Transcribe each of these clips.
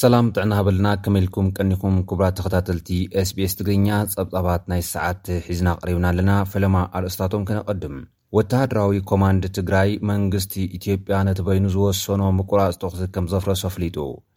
ሰላም ጥዕና ሃበልና ከመልኩም ቀኒኹም ክቡራት ተኸታተልቲ ስbs ትግርኛ ጸብጻባት ናይ ሰዓት ሒዝና ቅሪብና ኣለና ፈለማ ኣርእስታቶም ከነቐድም ወተሃደራዊ ኮማንድ ትግራይ መንግስቲ ኢትዮጵያ ነቲ በይኑ ዝወሰኖ ምቁራጽ ተኽሲ ከም ዘፍረሶ ኣፍሊጡ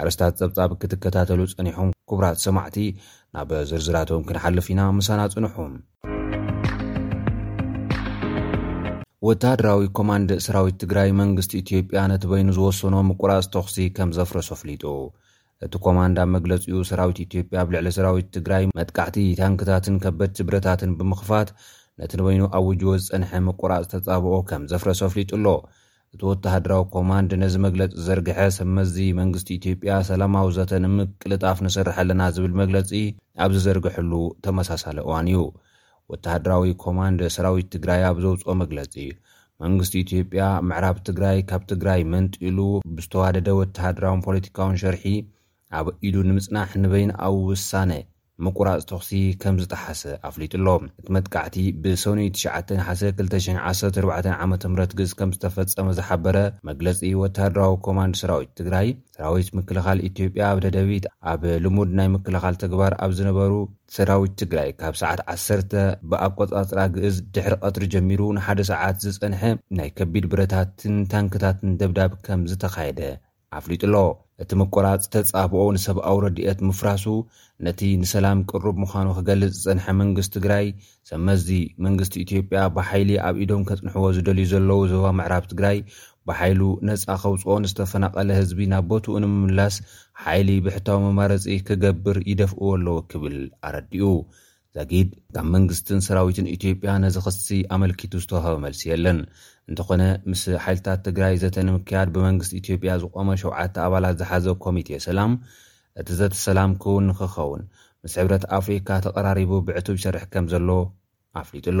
ኣርእስታት ጸብጻብ ክትከታተሉ ጸኒሑም ኩቡራት ሰማዕቲ ናብ ዝርዝራቶም ክንሓልፍ ኢና ምሳና ጽንሑ። ወተሃደራዊ ኮማንድ ሰራዊት ትግራይ መንግስቲ ኢትዮጵያ ነቲ በይኑ ዝወሰኖ ምቁራጽ ተኹሲ ከም ዘፍረሶ ኣፍሊጡ። እቲ ኮማንድ ኣብ መግለጺኡ ሰራዊት ኢትዮጵያ ኣብ ልዕሊ ሰራዊት ትግራይ መጥቃዕቲ ታንክታትን ከበድቲ ብረታትን ብምኽፋት ነቲ ንበይኑ ኣዊጅዎ ዝጸንሐ ምቁራጽ ተጻብኦ ከም ዘፍረሶ ኣፍሊጡ ኣሎ። እቲ ወተሃደራዊ ኮማንድ ነዚ መግለጺ ዝዘርግሐ፣ ሰብ መዚ መንግስቲ ኢትዮጵያ ሰላማዊ ዘተ ንምቅልጣፍ ንሰርሕ ኣለና ዝብል መግለጺ ኣብ ዝዘርገሐሉ ተመሳሳሊ እዋን እዩ። ወተሃደራዊ ኮማንድ ሰራዊት ትግራይ ኣብ ዘውጽኦ መግለጺ፣ መንግስቲ ኢትዮጵያ ምዕራብ ትግራይ ካብ ትግራይ መንጢሉ ብዝተዋደደ ወተሃደራውን ፖለቲካውን ሸርሒ ኣብ ኢዱ ንምጽናሕ ንበይንኣዊ ውሳነ ምቁራጽ ተኹሲ ከም ዝጠሓሰ ኣፍሊጡ'ሎ። እቲ መጥቃዕቲ ብሰኑይ ትሽዓተ ነሓሰ ክልተ ሽሕ ዓሰርተ ኣርባዕተ ዓመተ ምህረት ግእዝ ከም ዝተፈጸመ ዝሓበረ መግለጺ ወተሃደራዊ ኮማንድ ሰራዊት ትግራይ፣ ሰራዊት ምክልኻል ኢትዮጵያ ኣብ ደደቢት ኣብ ልሙድ ናይ ምክልኻል ተግባር ኣብ ዝነበሩ፣ ሰራዊት ትግራይ ካብ ሰዓት ዓሰርተ ብኣቆጻጽራ ግእዝ ድሕሪ ቀትሪ ጀሚሩ ንሓደ ሰዓት ዝጸንሐ ናይ ከቢድ ብረታትን ታንክታትን ደብዳብ ከም ዝተኻየደ ኣፍሊጡ'ሎ። እቲ ምቁራጽ ተጻብኦ ንሰብኣዊ ረዲኤት ምፍራሱ ነቲ ንሰላም ቅሩብ ምዃኑ ክገልጽ ዝጸንሐ መንግስቲ ትግራይ፣ ሰብመዚ መንግስቲ ኢትዮጵያ ብሓይሊ ኣብ ኢዶም ከጽንሕዎ ዝደልዩ ዘለዉ ዞባ ምዕራብ ትግራይ ብሓይሉ ነጻ ከውጽኦ ንዝተፈናቐለ ህዝቢ ናብ ቦትኡ ንምምላስ ሓይሊ ብሕታዊ መማረጺ ክገብር ይደፍእዎ ኣለዉ ክብል ኣረዲኡ። ዛጊድ ካብ መንግስትን ሰራዊትን ኢትዮጵያ ነዚ ክሲ ኣመልኪቱ ዝተውሃበ መልሲ የለን። እንተኾነ ምስ ሓይልታት ትግራይ ዘተ ንምክያድ ብመንግስቲ ኢትዮጵያ ዝቖመ ሸውዓተ ኣባላት ዝሓዘ ኮሚቴ ሰላም፣ እቲ ዘተ ሰላም ክውን ንክኸውን ምስ ሕብረት ኣፍሪካ ተቐራሪቡ ብዕቱብ ይሰርሕ ከምዘሎ ኣፍሊጡ ኣሎ።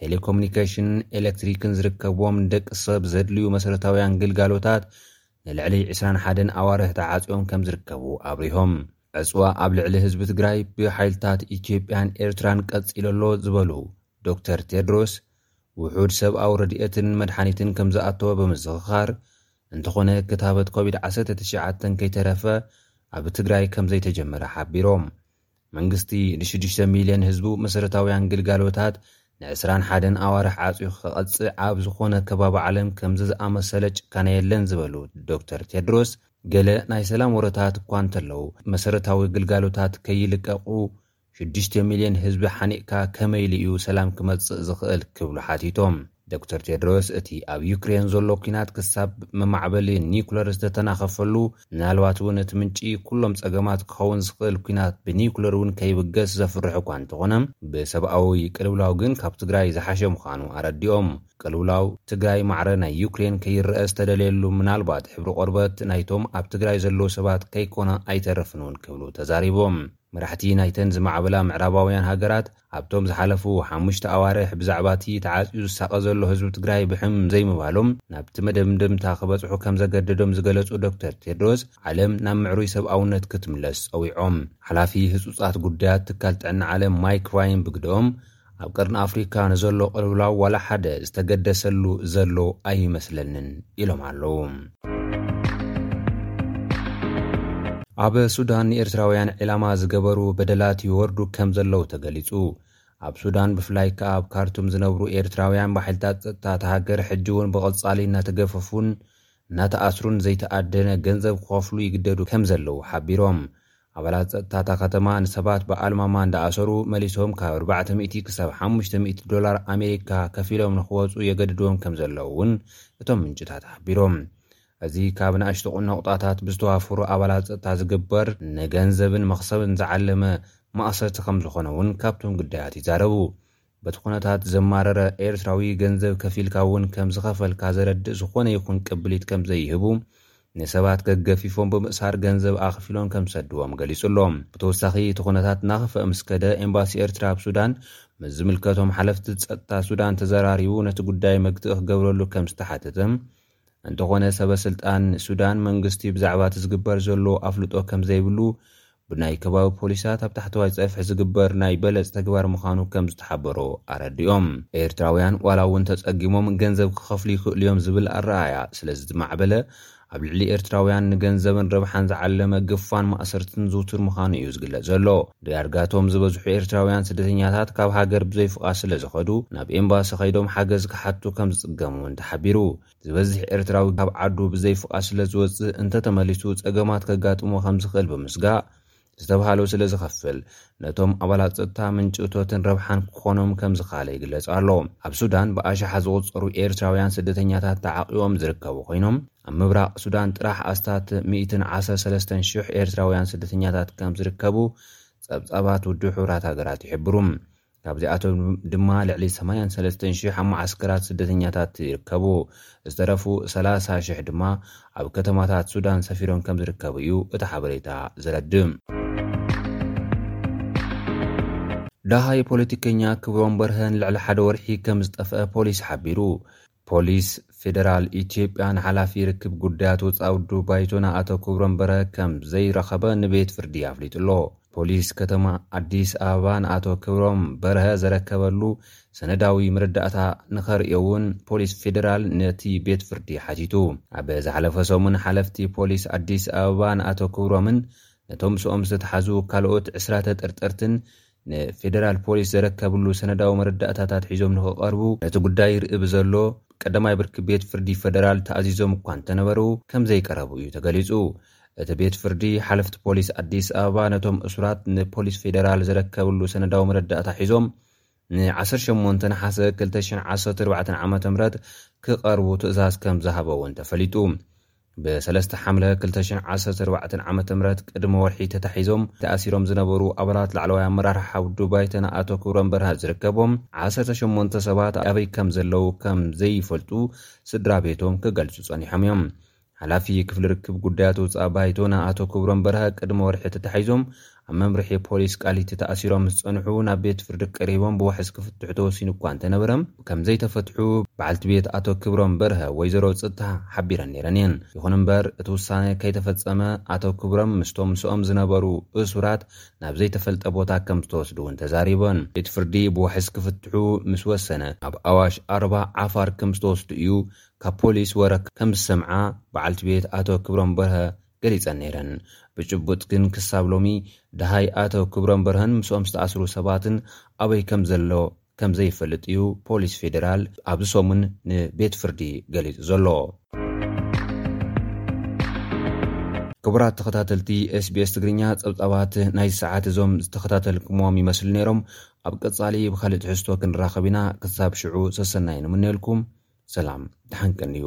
ቴሌኮሙኒኬሽንን ኤለክትሪክን ዝርከብዎም ንደቂ ሰብ ዘድልዩ መሰረታውያን ግልጋሎታት ንልዕሊ ዕስራን ሓደን ኣዋርሕ ተዓጽዮም ከም ዝርከቡ ኣብሪሆም። ዕጽዋ ኣብ ልዕሊ ህዝቢ ትግራይ ብሓይልታት ኢትዮጵያን ኤርትራን ቀጺሉ ኣሎ ዝበሉ ዶክተር ቴድሮስ፣ ውሑድ ሰብኣዊ ረድኤትን መድሓኒትን ከም ዝኣተወ ብምዝኽኻር፣ እንተኾነ ክታበት ኮቪድ ዓሰርተ ትሽዓተ ከይተረፈ ኣብ ትግራይ ከም ዘይተጀመረ ሓቢሮም። መንግስቲ ንሽዱሽተ ሚልዮን ህዝቡ መሰረታውያን ግልጋሎታት ንዕስራን ሓደን ኣዋርሕ ዓጽዩ ክቐጽዕ ኣብ ዝኾነ ከባቢ ዓለም ከምዚ ዝኣመሰለ ጭካነ የለን ዝበሉ ዶክተር ቴድሮስ፣ ገለ ናይ ሰላም ወረታት እኳ እንተለዉ መሰረታዊ ግልጋሎታት ከይልቀቑ ሽዱሽተ ሚልዮን ህዝቢ ሓኒቕካ ከመይ ኢሉ እዩ ሰላም ክመጽእ ዝኽእል ክብሉ ሓቲቶም። ዶክተር ቴድሮስ፣ እቲ ኣብ ዩክሬን ዘሎ ኲናት ክሳብ መማዕበሊ ኒዩክለር ዝተተናኸፈሉ፣ ምናልባት እውን እቲ ምንጪ ኩሎም ጸገማት ክኸውን ዝኽእል ኲናት ብኒዩክለር እውን ከይብገስ ዘፍርሕ እኳ እንተኾነ፣ ብሰብኣዊ ቅልውላው ግን ካብ ትግራይ ዝሓሸ ምዃኑ ኣረዲኦም። ቅልውላው ትግራይ ማዕረ ናይ ዩክሬን ከይረኣ ዝተደልየሉ ምናልባት ሕብሪ ቆርበት ናይቶም ኣብ ትግራይ ዘለዉ ሰባት ከይኮነ ኣይተርፍን እውን ክብሉ ተዛሪቦም። መራሕቲ ናይተን ዝማዕበላ ምዕራባውያን ሃገራት ኣብቶም ዝሓለፉ ሓሙሽተ ኣዋርሕ ብዛዕባቲ ተዓጽዩ ዝሳቐ ዘሎ ህዝቢ ትግራይ ብሕም ዘይምባሎም ናብቲ መደምደምታ ክበጽሑ ከምዘገደዶም ዝገለጹ ዶክተር ቴድሮስ ዓለም ናብ ምዕሩይ ሰብኣውነት ክትምለስ ጸዊዖም። ሓላፊ ህጹጻት ጉዳያት ትካል ጥዕና ዓለም ማይክ ራየን ብግደኦም፣ ኣብ ቀርኒ ኣፍሪካ ንዘሎ ቅልውላው ዋላ ሓደ ዝተገደሰሉ ዘሎ ኣይመስለንን ኢሎም ኣለው። ኣብ ሱዳን ንኤርትራውያን ዒላማ ዝገበሩ በደላት ይወርዱ ከም ዘለው ተገሊጹ። ኣብ ሱዳን ብፍላይ ከኣ ኣብ ካርቱም ዝነብሩ ኤርትራውያን ብሓይልታት ጸጥታ እታ ሃገር ሕጂ እውን ብቐጻሊ እናተገፈፉን እናተኣስሩን ዘይተኣደነ ገንዘብ ክኸፍሉ ይግደዱ ከም ዘለው ሓቢሮም። ኣባላት ጸጥታ እታ ከተማ ንሰባት ብኣልማማ እንዳኣሰሩ መሊሶም ካብ ኣርባዕተ ሚእቲ ክሳብ ሓሙሽተ ሚእቲ ዶላር ኣሜሪካ ከፊሎም ንኽወጹ የገድድዎም ከምዘለዉ እውን እቶም ምንጭታት ሓቢሮም። እዚ ካብ ንኣሽቱ ነቑጣታት ብዝተዋፈሩ ኣባላት ጸጥታ ዝግበር ንገንዘብን መኽሰብን ዝዓለመ ማእሰርቲ ከምዝኾነ እውን ካብቶም ግዳያት ይዛረቡ። በቲ ኩነታት ዘማረረ ኤርትራዊ ገንዘብ ከፊልካ እውን ከም ዝኸፈልካ ዘረድእ ዝኾነ ይኹን ቅብሊት ከም ዘይህቡ ንሰባት ገገፊፎም ብምእሳር ገንዘብ ኣኽፊሎም ከም ዝሰድዎም ገሊጹ ኣሎ። ብተወሳኺ እቲ ኩነታት እናኸፍኣ ምስ ከደ ኤምባሲ ኤርትራ ኣብ ሱዳን ምስ ዝምልከቶም ሓለፍቲ ጸጥታ ሱዳን ተዘራሪቡ ነቲ ጉዳይ መግትኢ ክገብረሉ ከም ዝተሓተተ እንተኾነ ሰበስልጣን ሱዳን መንግስቲ ብዛዕባ'ቲ ዝግበር ዘሎ ኣፍልጦ ከምዘይብሉ ብናይ ከባቢ ፖሊሳት ኣብ ታሕተዋይ ጸፍሒ ዝግበር ናይ በለጽ ተግባር ምዃኑ ከምዝተሓበሮ ኣረዲኦም። ኤርትራውያን ዋላ'ውን ተጸጊሞም ገንዘብ ክኸፍሉ ይኽእሉ'ዮም ዝብል ኣረኣእያ ስለዝማዕበለ ኣብ ልዕሊ ኤርትራውያን ንገንዘብን ረብሓን ዝዓለመ ግፋን ማእሰርትን ዝውቱር ምዃኑ'ዩ ዝግለጽ ዘሎ። ዳርጋ እቶም ዝበዝሑ ኤርትራውያን ስደተኛታት ካብ ሃገር ብዘይፍቓድ ስለዝኸዱ ናብ ኤምባሲ ከይዶም ሓገዝ ክሓቱ ከምዝጽገሙ እውን ተሓቢሩ። ዝበዝሕ ኤርትራዊ ካብ ዓዱ ብዘይፍቓድ ስለዝወጽእ እንተተመሊሱ ጸገማት ከጋጥሞ ከምዝኽእል ብምስጋእ ዝተብሃሎ ስለዝኸፍል ነቶም ኣባላት ጸጥታ ምንጪ እቶትን ረብሓን ክኾኖም ከምዝኻለ ይግለጽ ኣሎ። ኣብ ሱዳን ብኣሽሓት ዝቑጸሩ ኤርትራውያን ስደተኛታት ተዓቚቦም ዝርከቡ ኮይኖም፣ ኣብ ምብራቕ ሱዳን ጥራሕ ኣስታት ሚእትን ዓሰርተ ሰለስተን ሽሕ ኤርትራውያን ስደተኛታት ከም ዝርከቡ ጸብጻባት ውድብ ሕቡራት ሃገራት ይሕብሩ። ካብዚኣቶም ድማ ልዕሊ ሰማንያን ሰለስተን ሽሕ ኣብ መዓስከራት ስደተኛታት ይርከቡ። ዝተረፉ ሰላሳ ሽሕ ድማ ኣብ ከተማታት ሱዳን ሰፊሮም ከም ዝርከቡ እዩ እቲ ሓበሬታ ዘረድእ። ደሃይ ፖለቲከኛ ክብሮም በርሀ ንልዕሊ ሓደ ወርሒ ከም ዝጠፍአ ፖሊስ ሓቢሩ። ፖሊስ ፌደራል ኢትዮጵያ ንሓላፊ ርክብ ጉዳያት ወፃኢ ውድብ ባይቶና ኣቶ ክብሮም በርሀ ከም ዘይረኸበ ንቤት ፍርዲ ኣፍሊጡ'ሎ። ፖሊስ ከተማ ኣዲስ ኣበባ ንኣቶ ክብሮም በርሀ ዘረከበሉ ሰነዳዊ መረዳእታ ንኸርእዮ'ውን ፖሊስ ፌደራል ነቲ ቤት ፍርዲ ሓቲቱ። ኣብ ዝሓለፈ ሰሙን ሓለፍቲ ፖሊስ ኣዲስ ኣበባ ንኣቶ ክብሮምን ነቶም ምስኦም ዝተትሓዙ ካልኦት ዕስራ ተጠርጠርትን ንፌደራል ፖሊስ ዘረከብሉ ሰነዳዊ መረዳእታታት ሒዞም ንክቐርቡ ነቲ ጉዳይ ይርኢ ብዘሎ ቀዳማይ ብርኪ ቤት ፍርዲ ፈደራል ተኣዚዞም እኳ እንተነበሩ ከምዘይቀረቡ እዩ ተገሊፁ። እቲ ቤት ፍርዲ ሓለፍቲ ፖሊስ ኣዲስ ኣበባ ነቶም እሱራት ንፖሊስ ፌደራል ዘረከብሉ ሰነዳዊ መረዳእታ ሒዞም ን ዓሰርተ ሸሞንተ ነሓሰ ክልተ ሽሕን ዓሰርተ ኣርባዕተን ዓመተ ምህረት ክቐርቡ ትእዛዝ ከምዝሃበ እውን ተፈሊጡ። ብ ሰለስተ ሓምለ ክልተ ሽሕ ዓሰርተ ኣርባዕተ ዓመተ ምህረት ቅድሚ ወርሒ ተታሒዞም ተኣሲሮም ዝነበሩ ኣባላት ላዕለዋይ ኣመራርሓ ውድብ ባይቶና ኣቶ ክብሮም በርሀ ዝርከቦም ዓሰርተ ሸሞንተ ሰባት ኣበይ ከም ዘለዉ ከም ዘይፈልጡ ስድራቤቶም ክገልጹ ጸኒሖም እዮም። ሓላፊ ክፍሊ ርክብ ጉዳያት ወጻኢ ባይቶና ኣቶ ክብሮም በርሀ ቅድሚ ወርሒ ተታሒዞም ኣብ መምርሒ ፖሊስ ቃሊቲ ተኣሲሮም ምስ ጸንሑ ናብ ቤት ፍርዲ ቀሪቦም ብዋሕስ ክፍትሑ ተወሲኑ እኳ እንተነበረ ከም ዘይተፈትሑ በዓልቲ ቤት ኣቶ ክብሮም በርሀ ወይዘሮ ጽታ ሓቢረን ነይረን እየን። ይኹን እምበር እቲ ውሳነ ከይተፈጸመ ኣቶ ክብሮም ምስቶም ምስኦም ዝነበሩ እሱራት ናብ ዘይተፈልጠ ቦታ ከም ዝተወስዱ እውን ተዛሪበን። ቤት ፍርዲ ብዋሕስ ክፍትሑ ምስ ወሰነ ናብ ኣዋሽ ኣርባ ዓፋር ከም ዝተወስዱ እዩ ካብ ፖሊስ ወረ ከም ዝሰምዓ በዓልቲ ቤት ኣቶ ክብሮም በርሀ ገሊጸን ነይረን። ብጭቡጥ ግን ክሳብ ሎሚ ደሃይ ኣቶ ክብሮም በርሀን ምስኦም ዝተኣስሩ ሰባትን ኣበይ ከም ዘሎ ከም ዘይፈልጥ እዩ ፖሊስ ፌደራል ኣብዚ ሰሙን ንቤት ፍርዲ ገሊጹ ዘሎ። ክቡራት ተኸታተልቲ SBS ትግርኛ ጸብጻባት ናይዚ ሰዓት እዞም ዝተኸታተልኩምዎም ይመስሉ ነይሮም። ኣብ ቀጻሊ ብኻልእ ትሕዝቶ ክንራኸብ ኢና ክሳብ ሽዑ ሰሰናዩ ንምነየልኩም። ሰላም ድሓን ቀንዩ።